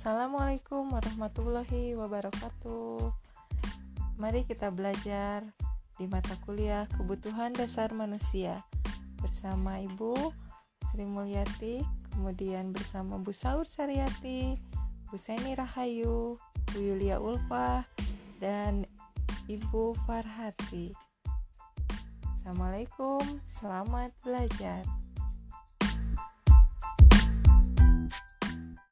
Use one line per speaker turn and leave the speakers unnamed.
Assalamualaikum warahmatullahi wabarakatuh. Mari kita belajar di mata kuliah Kebutuhan Dasar Manusia bersama Ibu Sri Mulyati, kemudian bersama Bu Saur Sariati, Bu Seni Rahayu, Bu Yulia Ulfa, dan Ibu Farhati. Assalamualaikum, selamat belajar.